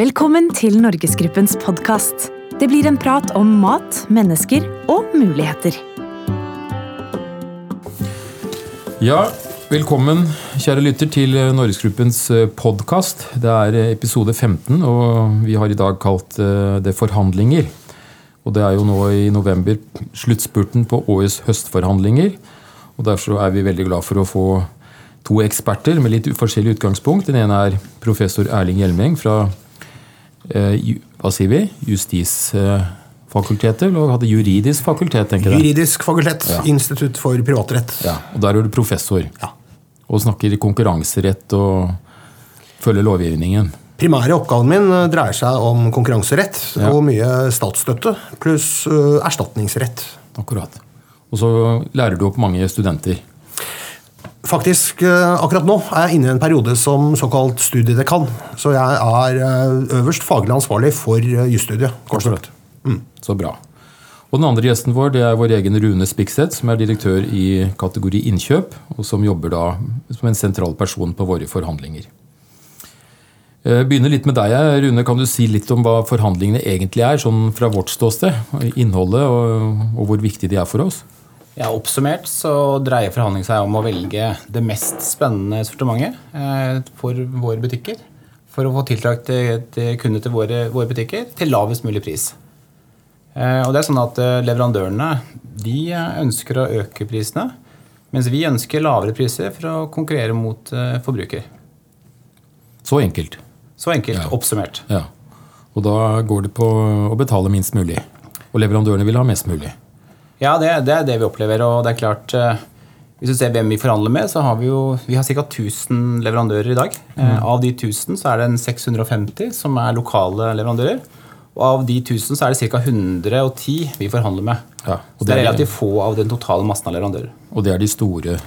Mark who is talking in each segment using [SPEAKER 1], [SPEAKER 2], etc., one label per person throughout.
[SPEAKER 1] Velkommen til Norgesgruppens podkast. Det blir en prat om mat, mennesker og muligheter.
[SPEAKER 2] Ja, velkommen kjære lytter til Norgesgruppens podkast. Det er episode 15, og vi har i dag kalt eh, det forhandlinger. Og det er jo nå i november sluttspurten på årets høstforhandlinger. Og derfor er vi veldig glad for å få to eksperter med litt forskjellig utgangspunkt. Den ene er professor Erling Hjelmeng fra eh, hva sier vi, justisfakultetet, eller hadde juridisk fakultet? tenker jeg.
[SPEAKER 3] Juridisk fakultet.
[SPEAKER 2] Ja.
[SPEAKER 3] Institutt for privatrett.
[SPEAKER 2] Ja, og Der er du professor.
[SPEAKER 3] Ja.
[SPEAKER 2] Og snakker konkurranserett og følger lovgivningen.
[SPEAKER 3] Primære oppgaven min eh, dreier seg om konkurranserett
[SPEAKER 2] Ja.
[SPEAKER 3] og mye statsstøtte pluss eh, erstatningsrett.
[SPEAKER 2] Akkurat. Og så lærer du opp mange studenter.
[SPEAKER 3] Faktisk, eh, akkurat nå er jeg inne i en periode som såkalt studiedekan. Så jeg er eh, øverst faglig ansvarlig for eh, jusstudiet. kort sagt.
[SPEAKER 2] Så bra. Og den andre gjesten vår det er vår egen Rune Spikseth, som er direktør i kategori innkjøp, og som jobber da som en sentral person på våre forhandlinger. Jeg Begynner litt med deg, Rune. Kan du si litt om hva forhandlingene egentlig er, sånn fra vårt ståsted? Innholdet og, og hvor viktig de er for oss?
[SPEAKER 4] Ja, Oppsummert så dreier forhandling seg om å velge det mest spennende sortimentet eh, for våre butikker. For å få tiltrakt til, til kunder til våre, våre butikker til lavest mulig pris. Eh, og det er sånn at eh, Leverandørene de ønsker å øke prisene, mens vi ønsker lavere priser for å konkurrere mot forbruker.
[SPEAKER 2] Så enkelt.
[SPEAKER 4] Så enkelt
[SPEAKER 2] Ja.
[SPEAKER 4] oppsummert.
[SPEAKER 2] Ja. Og da går det på å betale minst mulig. Og leverandørene vil ha mest mulig.
[SPEAKER 4] Ja, det, det er det vi opplever. Og det er klart eh, Hvis du ser hvem vi forhandler med, så har vi jo vi har ca. 1000 leverandører i dag. Eh, Av de 1000 så er det en 650 som er lokale leverandører. Og av de 1000 så er det ca. 110 vi forhandler med.
[SPEAKER 2] Ja, og
[SPEAKER 4] så det er relativt få av den totale massen av leverandører.
[SPEAKER 2] Og det er de store,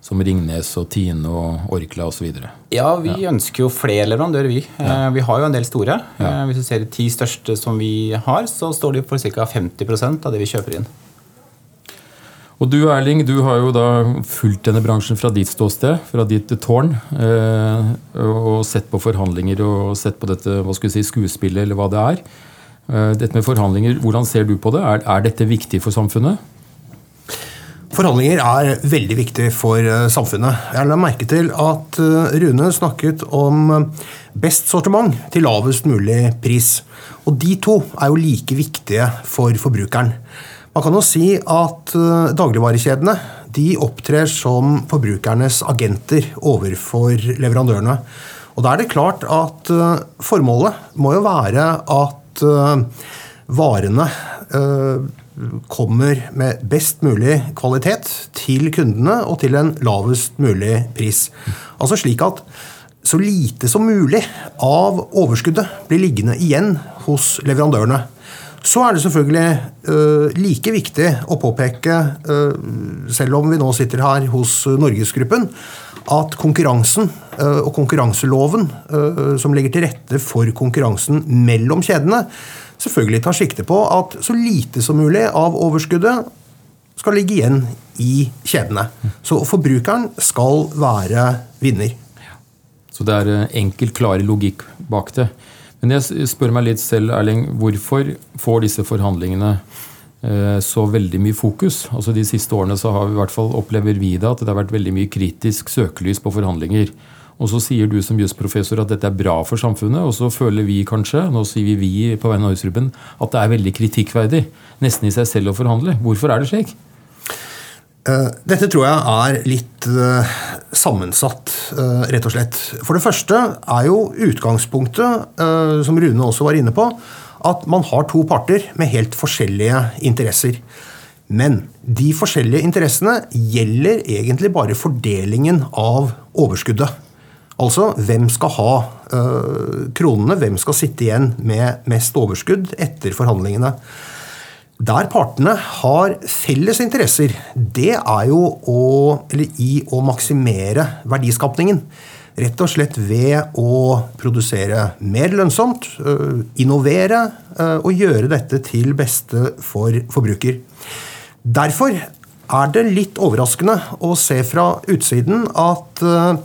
[SPEAKER 2] som Ringnes og Tine og Orkla osv.
[SPEAKER 4] Ja, vi ønsker jo flere leverandører, vi. Ja. Vi har jo en del store. Ja. Hvis du ser de ti største som vi har, så står de for ca. 50% av det vi kjøper inn.
[SPEAKER 2] Og du Erling, du har jo da fulgt denne bransjen fra ditt ståsted, fra ditt tårn, eh, og sett på forhandlinger og sett på dette hva skal si, skuespillet, eller hva det er. Eh, dette med forhandlinger, Hvordan ser du på det? Er, er dette viktig for samfunnet?
[SPEAKER 3] Forhandlinger er veldig viktig for eh, samfunnet. Jeg la merke til at eh, Rune snakket om eh, best sortiment til lavest mulig pris. Og de to er jo like viktige for forbrukeren. Man kan jo si at eh, dagligvarekjedene de opptrer som forbrukernes agenter overfor leverandørene. Og da er det klart at eh, formålet må jo være at eh, varene kommer med best mulig kvalitet til kundene og til en lavest mulig pris. Altså slik at så lite som mulig av overskuddet blir liggende igjen hos leverandørene. Så er det selvfølgelig eh, like viktig å påpeke, eh, selv om vi nå sitter her hos Norgesgruppen, at konkurransen eh, og konkurranseloven som legger til rette for konkurransen mellom kjedene, selvfølgelig tar sikte på at så lite som mulig av overskuddet skal ligge igjen i kjedene. Så forbrukeren skal være vinner.
[SPEAKER 2] Så det er enkel, klar logikk bak det. Men jeg spør meg litt selv, Erling, hvorfor får disse forhandlingene eh, så veldig mye fokus? Altså De siste årene så har vi i hvert fall opplever vi det at det har vært veldig mye kritisk søkelys på forhandlinger. Og så sier du som jusprofessor at dette er bra for samfunnet, og så føler vi kanskje, nå sier vi vi på vegne av Norgesgruppen, at det er veldig kritikkverdig. Nesten i seg selv å forhandle. Hvorfor er det slik?
[SPEAKER 3] Eh, Dette tror jeg er litt eh, sammensatt, eh, rett og slett. For det første er jo utgangspunktet, som Rune også var inne på, at man har to parter med helt forskjellige interesser. Men de forskjellige interessene gjelder egentlig bare fordelingen av overskuddet. Altså hvem skal ha kronene, hvem skal sitte igjen med mest overskudd etter forhandlingene. Der partene har felles interesser, det er jo å, i å maksimere verdiskapningen. Rett og slett ved å produsere mer lønnsomt, øh, innovere øh, og gjøre dette til beste for forbruker. Derfor er det litt overraskende å se fra utsiden at øh,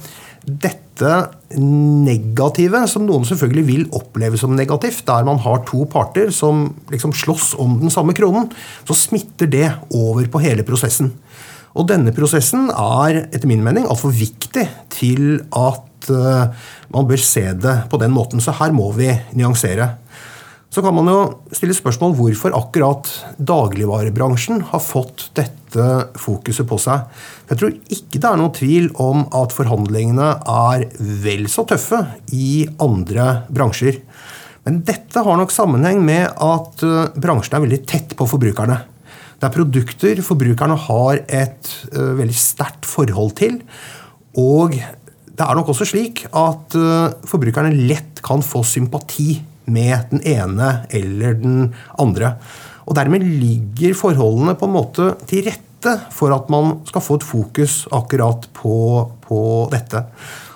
[SPEAKER 3] dette negative, som noen selvfølgelig vil oppleve som negativt, der man har to parter som liksom slåss om den samme kronen, så smitter det over på hele prosessen. Og denne prosessen er etter min mening altfor viktig til at uh, man bør se det på den måten. Så her må vi nyansere. Så kan man jo stille spørsmål hvorfor akkurat dagligvarebransjen har fått dette fokuset på seg. Jeg tror ikke det er noen tvil om at forhandlingene er vel så tøffe i andre bransjer. Men dette har nok sammenheng med at eh, bransjen er veldig tett på forbrukerne. Det er produkter forbrukerne har et uh, veldig sterkt forhold til. Og det er nok også slik at uh, forbrukerne lett kan få sympati med den ene eller den andre. Og Dermed ligger forholdene på en måte til rette for at man skal få et fokus akkurat på, på dette.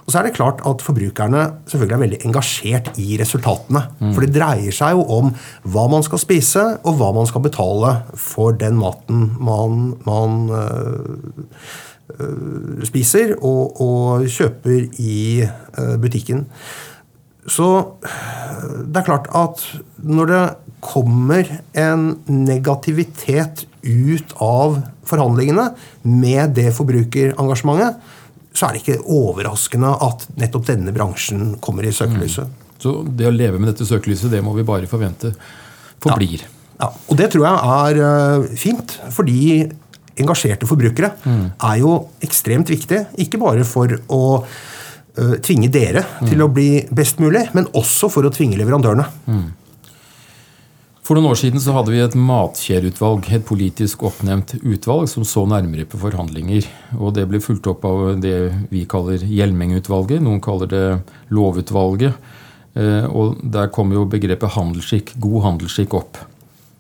[SPEAKER 3] Og så er det klart at Forbrukerne selvfølgelig er veldig engasjert i resultatene. Mm. For det dreier seg jo om hva man skal spise, og hva man skal betale for den maten man, man øh, øh, spiser og, og, kjøper i øh, butikken. Så det er klart at når det kommer en negativitet ut av forhandlingene med det forbrukerengasjementet, så er det ikke overraskende at nettopp denne bransjen kommer i søkelyset. Mm.
[SPEAKER 2] Så det å leve med dette søkelyset, det må vi bare forvente forblir.
[SPEAKER 3] Ja. ja. Og det tror jeg er uh, fint, fordi engasjerte forbrukere mm. er jo ekstremt viktig. Ikke bare for å tvinge dere mm. til å bli best mulig, men også for å tvinge leverandørene. Mm.
[SPEAKER 2] For noen år siden så hadde vi et matkjedeutvalg, et politisk oppnevnt utvalg som så nærmere på forhandlinger. Og Det ble fulgt opp av det vi kaller Hjelmeng-utvalget. Noen kaller det Lovutvalget. Uh, og Der kom jo begrepet handelsskikk, god handelsskikk opp.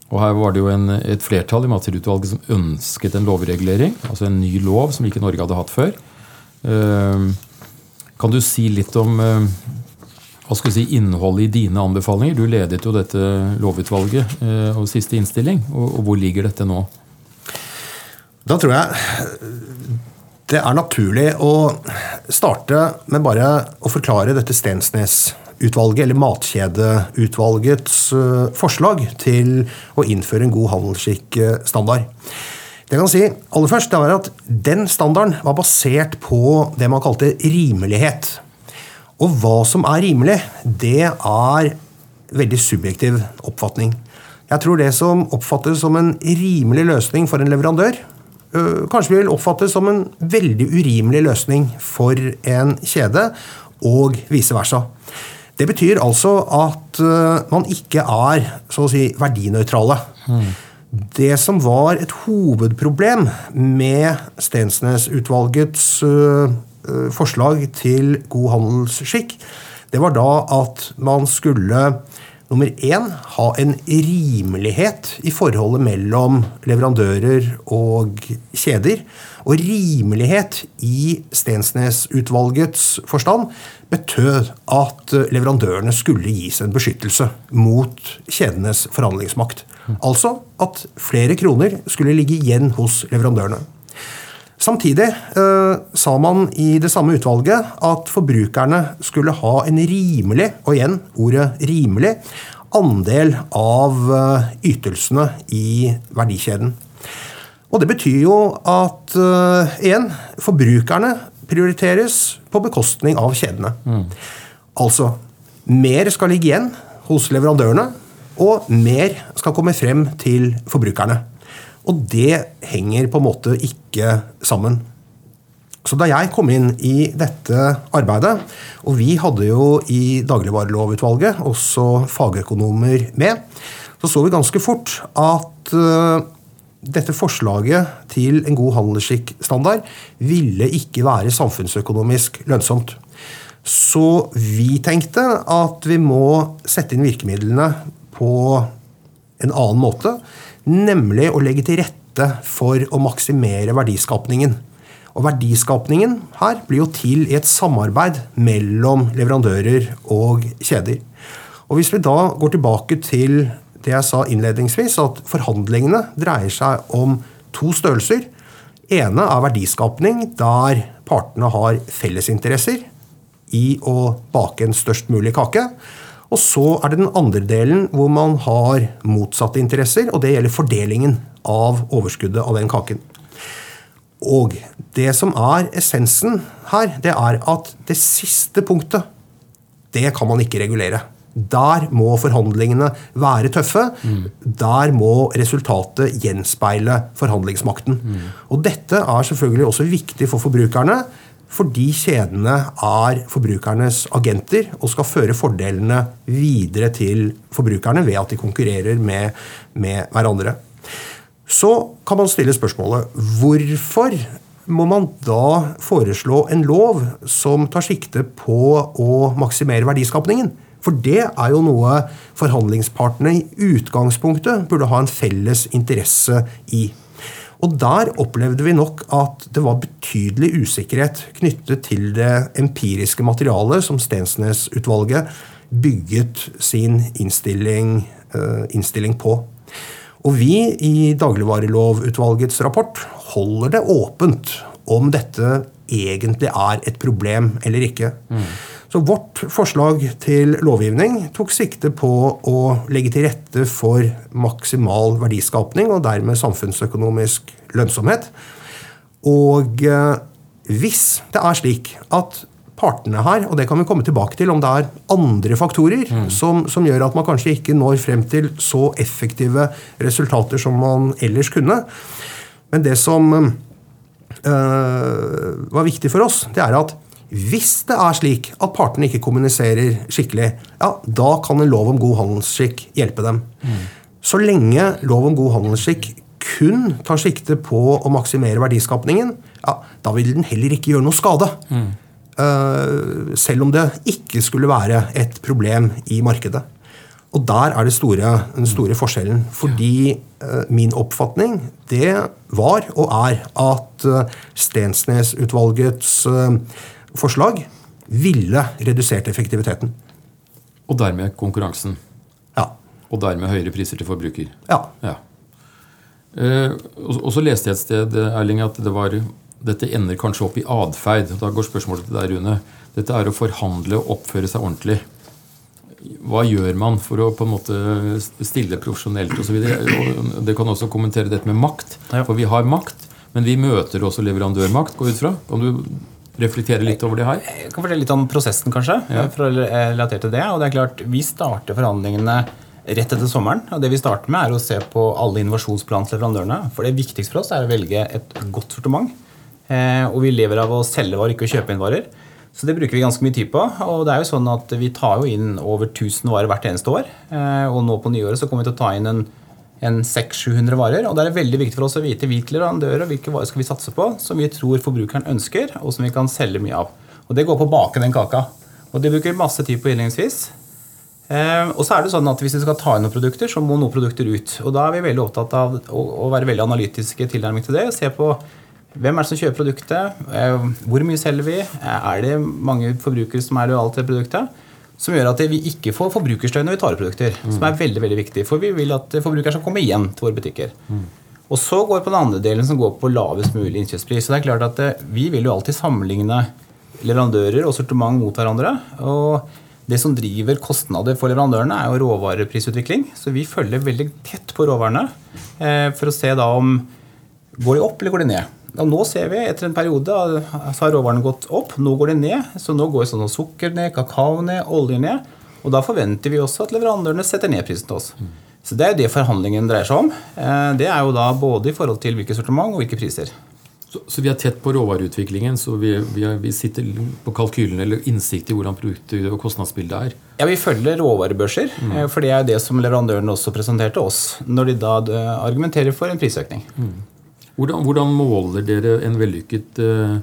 [SPEAKER 2] Og Her var det jo en, et flertall i matkjedeutvalget som ønsket en lovregulering. Altså en ny lov som ikke Norge hadde hatt før. Uh, kan du si litt om eh, hva skal si, innholdet i dine anbefalinger? Du ledet jo dette lovutvalget eh, og siste innstilling. Og, hvor ligger dette nå?
[SPEAKER 3] Da tror jeg det er naturlig å starte med bare å forklare dette Stensnes-utvalget, eller Matkjedeutvalgets eh, forslag til å innføre en god handelsskikkstandard. Det jeg kan si aller først, det var at Den standarden var basert på det man kalte rimelighet. Og hva som er rimelig, det er veldig subjektiv oppfatning. Jeg tror det som oppfattes som en rimelig løsning for en leverandør, kanskje vil oppfattes som en veldig urimelig løsning for en kjede, og vice versa. Det betyr altså at man ikke er så å si, verdinøytrale. Mm. Det som var et hovedproblem med Stensnes-utvalgets øh, øh, forslag til god handelsskikk, det var da at man skulle nummer én ha en rimelighet i forholdet mellom leverandører og kjeder. Og rimelighet i Stensnes-utvalgets forstand betød at leverandørene skulle gis en beskyttelse mot kjedenes forhandlingsmakt. Altså at flere kroner skulle ligge igjen hos leverandørene. Samtidig eh, sa man i det samme utvalget at forbrukerne skulle ha en rimelig, og igjen ordet rimelig, andel av eh, ytelsene i verdikjeden. Og det betyr jo at eh, igjen, forbrukerne prioriteres på bekostning av kjedene. Mm. Altså, mer skal ligge igjen hos leverandørene, og mer skal komme frem til forbrukerne. Og det henger på en måte ikke sammen. Så da jeg kom inn i dette arbeidet, og vi hadde jo i dagligvarelovutvalget også fagøkonomer med, så så vi ganske fort at uh, dette forslaget til en god handelsskikkstandard ville ikke være samfunnsøkonomisk lønnsomt. Så vi tenkte at vi må sette inn virkemidlene på en annen måte, nemlig å legge til rette for å maksimere verdiskapningen. Og verdiskapningen her blir jo til i et samarbeid mellom leverandører og kjeder. Og Hvis vi da går tilbake til det jeg sa innledningsvis, at forhandlingene dreier seg om to størrelser. ene er verdiskapning, der partene har fellesinteresser, i å bake en størst mulig kake. Og så er det den andre delen hvor man har motsatte interesser, og det gjelder fordelingen av overskuddet av den kaken. Og det som er essensen her, det er at det siste punktet, det kan man ikke regulere. Der må forhandlingene være tøffe. Mm. Der må resultatet gjenspeile forhandlingsmakten. Mm. Og dette er selvfølgelig også viktig for forbrukerne, fordi kjedene er forbrukernes agenter og skal føre fordelene videre til forbrukerne ved at de konkurrerer med, med hverandre. Så kan man stille spørsmålet hvorfor må man da foreslå en lov som tar sikte på å maksimere verdiskapningen? For det er jo noe forhandlingspartene i utgangspunktet burde ha en felles interesse i. Og der opplevde vi nok at det var betydelig usikkerhet knyttet til det empiriske materialet som Stensnes-utvalget bygget sin innstilling, uh, innstilling, på. Og vi i Dagligvarelovutvalgets rapport holder det åpent om dette egentlig er et problem eller ikke. Mm. Så vårt forslag til lovgivning tok sikte på å legge til rette for maksimal verdiskapning og dermed samfunnsøkonomisk lønnsomhet. Og eh, hvis det er slik at partene her, og det kan vi komme tilbake til om det er andre faktorer mm. som, som, gjør at man kanskje ikke når frem til så effektive resultater som man ellers kunne. Men det som øh, var viktig for oss, det er at hvis det er slik at partene ikke kommuniserer skikkelig, ja, da kan en lov om god handelsskikk hjelpe dem. Mm. Så lenge lov om god handelsskikk kun tar sikte på å maksimere verdiskapningen, ja, da vil den heller ikke gjøre noe skade. Mm. Uh, selv om det ikke skulle være et problem i markedet. Og der er det store, den store forskjellen. Fordi uh, min oppfatning det var og er at uh, Stensnes-utvalgets forslag ville redusert effektiviteten.
[SPEAKER 2] Og dermed konkurransen.
[SPEAKER 3] Ja.
[SPEAKER 2] Og dermed høyere priser til forbruker.
[SPEAKER 3] Ja.
[SPEAKER 2] ja. Eh, og så leste jeg et sted Erling, at det var, dette ender kanskje opp i atferd. Da går spørsmålet til deg, Rune. Dette er å forhandle og oppføre seg ordentlig. Hva gjør man for å på en måte stille profesjonelt osv.? Det kan også kommentere dette med makt. For vi har makt, men vi møter også leverandørmakt, går ut fra. Kan du reflektere litt over det her?
[SPEAKER 4] Jeg kan fortelle litt om prosessen, kanskje. Ja. for å relatere til det. Og det er klart, Vi starter forhandlingene rett etter sommeren. og det Vi starter med er å se på alle innovasjonsplanene til leverandørene. For Det viktigste for oss er å velge et godt sortiment. Eh, og vi lever av å selge varer, ikke å kjøpe inn varer. Så det bruker vi ganske mye tid på. Og det er jo sånn at vi tar jo inn over 1000 varer hvert eneste år. Eh, og nå på nyåret så kommer vi til å ta inn en en 600-700 varer. og Det er veldig viktig for oss å vite hvilke leverandører og hvilke varer skal vi satse på som vi tror forbrukeren ønsker, og som vi kan selge mye av. Og Det går på å bake den kaka. Og Det bruker vi masse tid på innledningsvis. Eh, og så er det sånn at Hvis vi skal ta inn noen produkter, så må noen produkter ut. Og Da er vi veldig opptatt av å, å være veldig analytiske tilnærming til det. og se på hvem er det som kjøper produktet, eh, hvor mye selger vi, er det mange forbrukere som er lojale til produktet som gjør at vi ikke får forbrukerstøy når vi tar ut produkter. Mm. Som er veldig veldig viktig, for vi vil at forbrukeren skal komme igjen til våre butikker. Mm. Og så går på den andre delen som går på lavest mulig innkjøpspris. Så det er klart at eh, Vi vil jo alltid sammenligne leverandører og sortiment mot hverandre. og det som driver kostnader for leverandørene, er jo råvareprisutvikling. Så vi følger veldig tett på råvarene eh, for å se da om går de opp eller går de ned. Og nå ser vi etter en periode så har råvarene gått opp. Nå går det ned. Så nå går sånn sukker ned, kakao ned, olje ned. Og da forventer vi også at leverandørene setter ned prisen til oss. Så det er jo det forhandlingen dreier seg om. Eh, det er jo da både i forhold til hvilke sortiment og hvilke priser.
[SPEAKER 2] Så, så vi er tett på råvareutviklingen, så vi, vi, vi sitter på kalkylen eller innsikt i hvordan produktet og kostnadsbildet er?
[SPEAKER 4] Ja, Vi følger råvarebørser, mm. Eh, for det er det som leverandørene også presenterte oss når de da argumenterer for en prisøkning. Mm.
[SPEAKER 2] Hvordan, hvordan, måler dere en vellykket uh,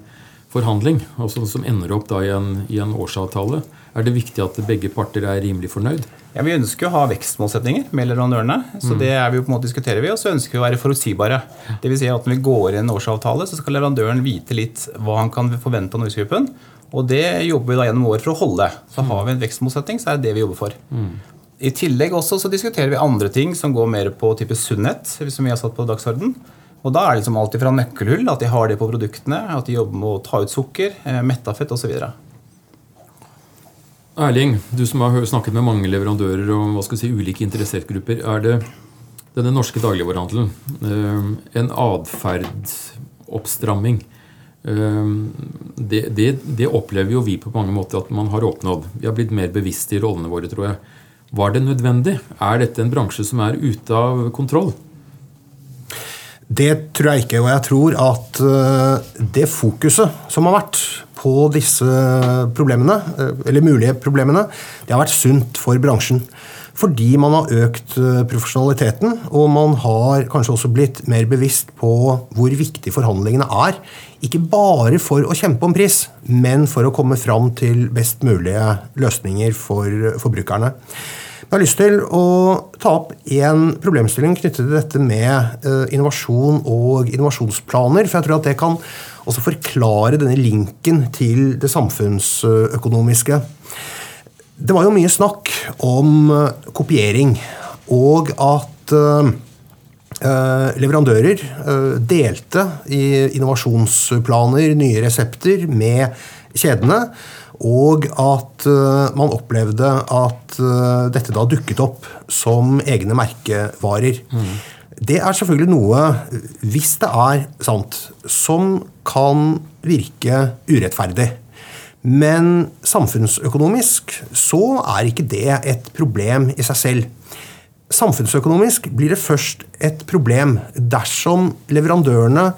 [SPEAKER 2] forhandling, altså som ender opp i en, i, en, årsavtale? Er det viktig at begge parter er rimelig fornøyd?
[SPEAKER 4] Ja, Vi ønsker å ha vekstmålsetninger med leverandørene. så mm. det er vi på en måte diskuterer vi, Og så ønsker vi å være forutsigbare. Det vil si at Når vi går i en årsavtale, så skal leverandøren vite litt hva han kan forvente av Norgesgruppen. Og det jobber vi da gjennom år for å holde. Så har vi en vekstmålsetting, så er det det vi jobber for. Mm. I tillegg også så diskuterer vi andre ting som går mer på type sunnhet, som vi har satt på dagsorden. Og da er det liksom alltid fra nøkkelhull, at de har det på produktene, at de jobber med å ta ut sukker, mettafett metafett osv.
[SPEAKER 2] Erling, du som har snakket med mange leverandører og hva skal si, ulike interessentgrupper. Er det denne norske dagligvarehandelen eh, en atferdsoppstramming? Eh, det, det, det, opplever jo vi på mange måter at man har oppnådd. Vi har blitt mer bevisste i rollene våre, tror jeg. Var det nødvendig? Er dette en bransje som er ute av kontroll?
[SPEAKER 3] Det tror jeg ikke. Og jeg tror at eh, det fokuset som har vært på disse problemene, eh, eller mulige problemene, det har vært sunt for bransjen. Fordi man har økt eh, profesjonaliteten, og man har kanskje også blitt mer bevisst på hvor viktig forhandlingene er. Ikke bare for å kjempe om pris, men for å komme fram til best mulige løsninger for forbrukerne. Jeg har lyst til å ta opp en problemstilling knyttet til dette med eh, innovasjon og innovasjonsplaner. For jeg tror at det kan også forklare denne linken til det samfunnsøkonomiske. Det var jo mye snakk om eh, kopiering, og at uh, leverandører delte i innovasjonsplaner, nye resepter, med kjedene. Og at uh, man opplevde at dette da dukket opp som egne merkevarer. Mm. Det er selvfølgelig noe, hvis det er sant, som kan virke urettferdig. Men samfunnsøkonomisk så er ikke det et problem i seg selv. Samfunnsøkonomisk blir det først et problem dersom leverandørene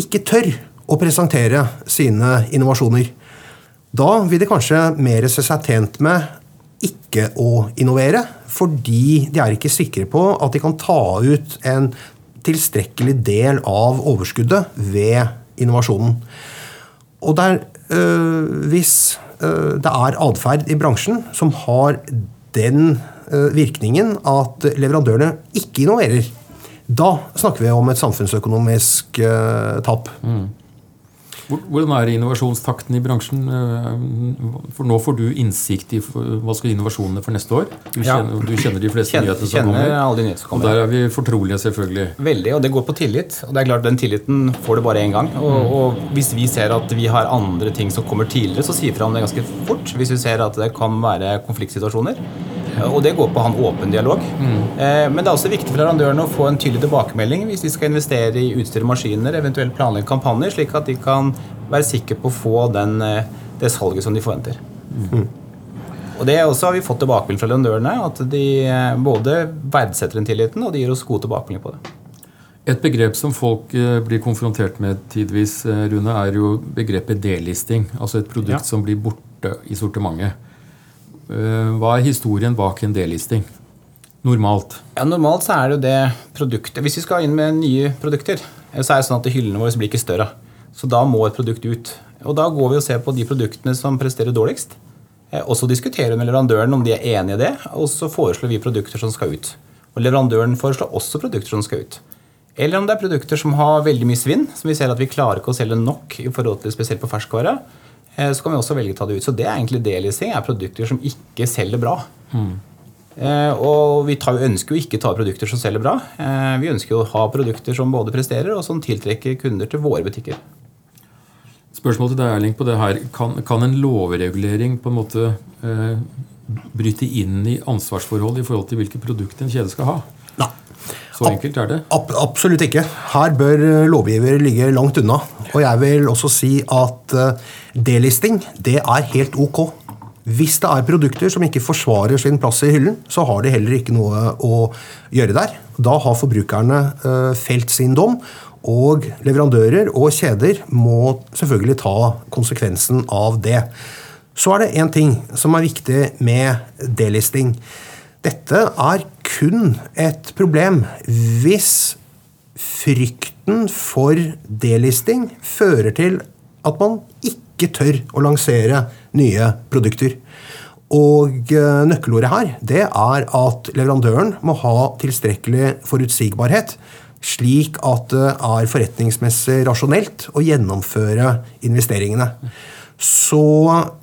[SPEAKER 3] ikke tør å presentere sine innovasjoner. Da vil de kanskje mer se seg tjent med ikke å innovere, fordi de er ikke sikre på at de kan ta ut en tilstrekkelig del av overskuddet ved innovasjonen. Og der, øh, hvis øh, det er atferd i bransjen som har den øh, virkningen at leverandørene ikke innoverer, da snakker vi om et samfunnsøkonomisk tap. Mm.
[SPEAKER 2] Hvordan er innovasjonstakten i bransjen? Eh, for Nå får du innsikt i hva skal innovasjonene for neste år. Du kjenner, du kjenner de fleste
[SPEAKER 4] kjenner,
[SPEAKER 2] nyhetene som kommer.
[SPEAKER 4] Alle de som kommer.
[SPEAKER 2] Og Der er vi fortrolige, selvfølgelig.
[SPEAKER 4] Veldig, og det går på tillit. Og det er klart Den tilliten får du bare én gang. Og, mm. og, Hvis vi ser at vi har andre ting som kommer tidligere, så sier vi fra om det ganske fort. Hvis vi ser at det kan være konfliktsituasjoner. Og det går på å ha en åpen dialog. Mm. Men det er også viktig for leverandørene å få en tydelig tilbakemelding hvis de skal investere i utstyr og maskiner, eventuelt planlegge kampanjer, slik at de kan være sikre på å få den, eh, det salget som de forventer. Mm. Og Det også har vi fått tilbakemelding fra leverandørene, at de eh, både verdsetter den tilliten og de gir oss gode tilbakemeldinger på det.
[SPEAKER 2] Et begrep som folk blir konfrontert med tidvis, Rune, er jo begrepet delisting. Altså et produkt ja. som blir borte i sortimentet. Eh, hva er historien bak en delisting? Normalt?
[SPEAKER 4] Ja, normalt så er det jo det produktet Hvis vi skal inn med nye produkter, eh, så er det sånn at hyllene våre blir ikke større. Så da må et produkt ut. Og da går vi og ser på de produktene som presterer dårligst. Eh, og så diskuterer vi med leverandøren om de er enig i det, og så foreslår vi produkter som skal ut. Og leverandøren foreslår også produkter som skal ut. Eller om det er produkter som har veldig mye svinn, som vi ser at vi klarer ikke å selge nok i forhold til spesielt på ferskvare. Eh, så kan vi også velge å ta det ut. Så det er egentlig delisting er produkter som ikke selger bra. Mm. Og vi tar, ønsker jo ikke å ta produkter som selger bra. Eh, vi ønsker jo å ha produkter som både presterer, og som tiltrekker kunder til våre butikker.
[SPEAKER 2] Spørsmålet til deg, Erling, på det her. Kan, kan en lovregulering på en måte eh, bryte inn i ansvarsforhold i forhold til hvilke produkter en kjede skal ha?
[SPEAKER 3] Nei.
[SPEAKER 2] Så enkelt er det?
[SPEAKER 3] Ab absolutt ikke. Her bør lovgiver ligge langt unna. Og jeg vil også si at eh, delisting, det er helt ok. Hvis det er produkter som ikke forsvarer sin plass i hyllen, så har de heller ikke noe å gjøre der. Da har forbrukerne uh, felt sin dom, og leverandører og kjeder må selvfølgelig ta konsekvensen av det. Så er det én ting som er viktig med delisting. Dette er kun et problem hvis frykten for delisting fører til at man ikke tør å lansere nye produkter. Og eh, nøkkelordet her det er at leverandøren må ha tilstrekkelig forutsigbarhet, slik at det er forretningsmessig rasjonelt å gjennomføre investeringene. Så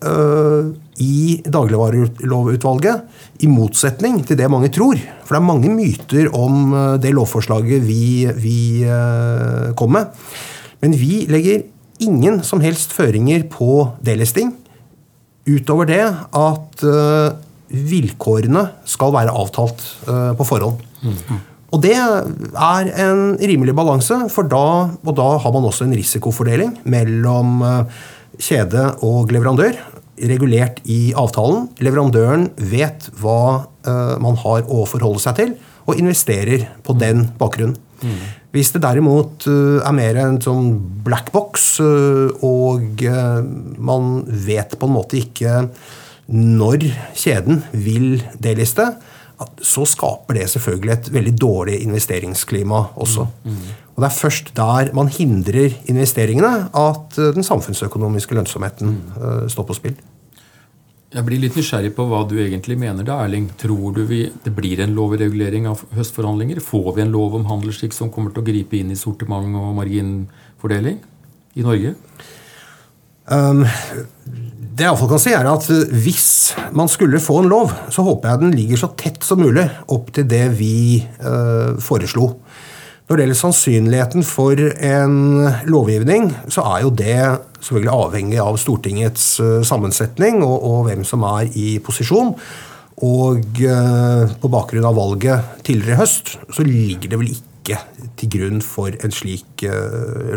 [SPEAKER 3] øh, i dagligvarelovutvalget, i motsetning til det mange tror For det er mange myter om øh, det lovforslaget vi, vi øh, kom med. Men vi legger ingen som helst føringer på delisting. utover det at uh, vilkårene skal være avtalt på forhånd. Mm. Og det er en rimelig balanse, for da, og da har man også en risikofordeling mellom kjede og leverandør, regulert i avtalen. Leverandøren vet hva man har å forholde seg til, og investerer på den bakgrunnen. Mm. Hvis det derimot er mer en sånn black box, og man vet på en måte ikke når kjeden vil deliste, så skaper det selvfølgelig et veldig dårlig investeringsklima også. Mm, mm. Og Det er først der man hindrer investeringene, at eh, den samfunnsøkonomiske lønnsomheten mm. står på spill.
[SPEAKER 2] Jeg blir litt nysgjerrig på hva du egentlig mener da, Erling. Tror du vi, det blir en lovregulering av høstforhandlinger? Får vi en lov om handelsskikk som kommer til å gripe inn i sortiment og marginfordeling i Norge?
[SPEAKER 3] Um, det jeg iallfall kan si, er at hvis man skulle få en lov, så håper jeg den ligger så tett som mulig opp til det vi uh, foreslo. Når det gjelder sannsynligheten for en lovgivning, så er jo det selvfølgelig avhengig av Stortingets uh, sammensetning og, og, hvem som er i posisjon. Og uh, på bakgrunn av valget tidligere i høst, så ligger det vel ikke til grunn for en slik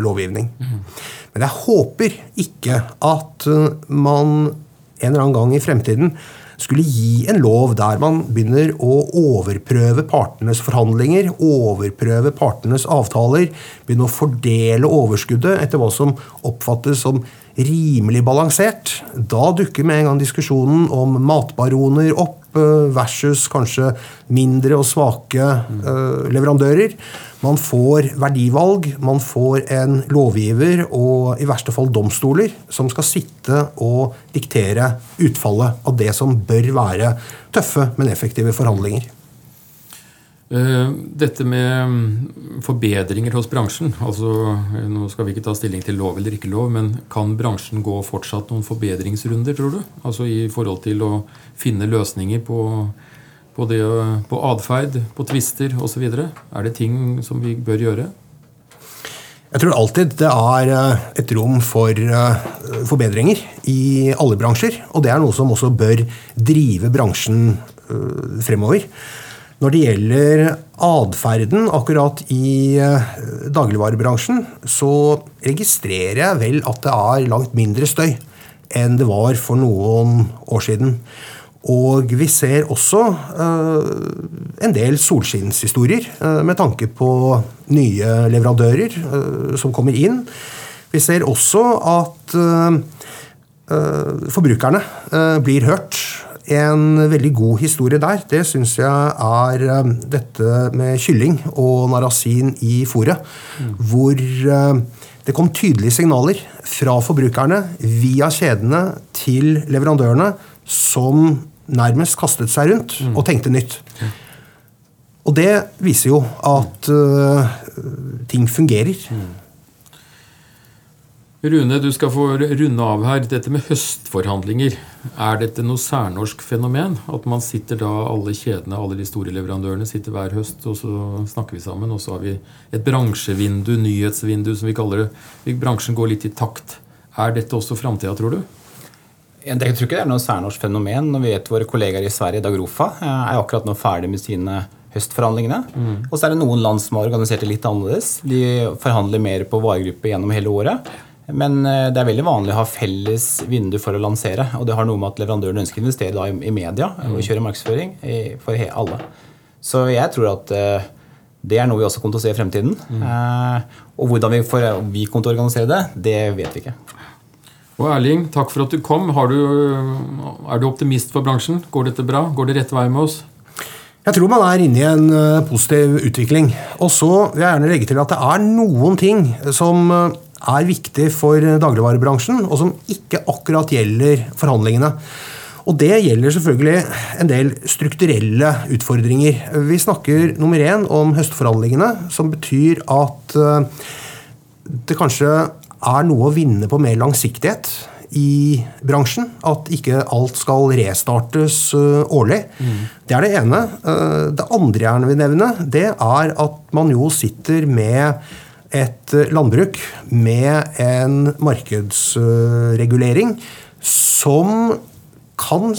[SPEAKER 3] lovgivning. Mm. Men jeg håper ikke at eh, man en eller annen gang i fremtiden skulle gi en lov der man begynner å overprøve partenes forhandlinger, overprøve partenes avtaler, begynne å fordele overskuddet etter hva som oppfattes som rimelig balansert. Da dukker med en gang diskusjonen om matbaroner opp Eh, versus kanskje mindre og svake uh, leverandører. Man får verdivalg, man får en lovgiver og i verste fall domstoler som skal sitte og diktere utfallet av det som bør være tøffe, men effektive forhandlinger.
[SPEAKER 2] Eh, dette med mm, forbedringer hos bransjen altså Nå skal vi ikke ta stilling til lov eller ikke lov, men kan bransjen gå fortsatt noen forbedringsrunder, tror du? Altså I forhold til å finne løsninger på, på, det, på atferd, på tvister osv.? Er det ting som vi bør gjøre?
[SPEAKER 3] Jeg tror alltid det er eh, et rom for eh, forbedringer i alle bransjer. Og det er noe som også bør drive bransjen fremover. Når det gjelder atferden akkurat i eh, dagligvarebransjen, så registrerer jeg vel at det er langt mindre støy enn det var for noen år siden. Og vi ser også uh, en del solskinnshistorier uh, med tanke på nye leverandører uh, som kommer inn. Vi ser også at forbrukerne blir hørt en veldig god historie der, det syns jeg er dette med kylling og narasin i fôret. Mm. Hvor det kom tydelige signaler fra forbrukerne via kjedene til leverandørene som nærmest kastet seg rundt og tenkte nytt. Og det viser jo at uh, ting fungerer. Mm.
[SPEAKER 2] Rune, du skal få runde av her. Dette med høstforhandlinger, er dette noe særnorsk fenomen? At man sitter da, alle kjedene, alle de store leverandørene sitter hver høst, og så snakker vi sammen, og så har vi et bransjevindu, nyhetsvindu, som vi kaller det. Bransjen går litt i takt. Er dette også framtida, tror du?
[SPEAKER 4] Jeg tror ikke det er noe særnorsk fenomen. Når vi vet våre kollegaer i Sverige, Dagrofa, er akkurat nå ferdig med sine høstforhandlingene. Mm. Og så er det noen land som har organisert det litt annerledes. De forhandler mer på varegruppe gjennom hele året. Men eh, det er veldig vanlig å ha felles vindu for å lansere. Og det har noe med at leverandøren ønsker å investere i media og mm. kjøre markedsføring for alle. Så jeg tror at eh, det er noe vi også kommer til å se i fremtiden. Mm. Eh, og hvordan vi, får, vi kommer til å organisere det, det vet vi ikke.
[SPEAKER 2] Og Erling, takk for at du kom. Du, er du optimist for bransjen? Går dette bra? Går det rette vei med oss?
[SPEAKER 3] Jeg tror man er inne i en positiv utvikling. Og så vil jeg gjerne legge til at det er noen ting som er viktig for dagligvarebransjen, og som ikke akkurat gjelder forhandlingene. Og det gjelder selvfølgelig en del strukturelle utfordringer. Vi snakker nummer én om høstforhandlingene, som betyr at eh, det kanskje er noe å vinne på mer langsiktighet i bransjen. At ikke alt skal restartes eh, årlig. Mm. Det er det ene. Eh, det andre jeg vil nevne, det er at man jo sitter med et eh, landbruk med en markedsregulering som kan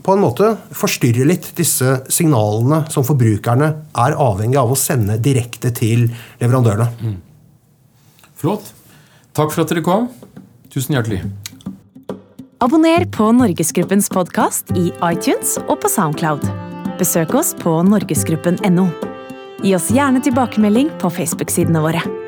[SPEAKER 3] på en måte forstyrre litt disse signalene som forbrukerne er avhengig av å sende direkte til leverandørene.
[SPEAKER 2] Flott. Takk for at dere kom. Tusen hjertelig.
[SPEAKER 1] Abonner på Norgesgruppens podkast i iTunes og på Soundcloud. Besøk oss på norgesgruppen.no. Gi oss gjerne tilbakemelding på Facebook-sidene våre.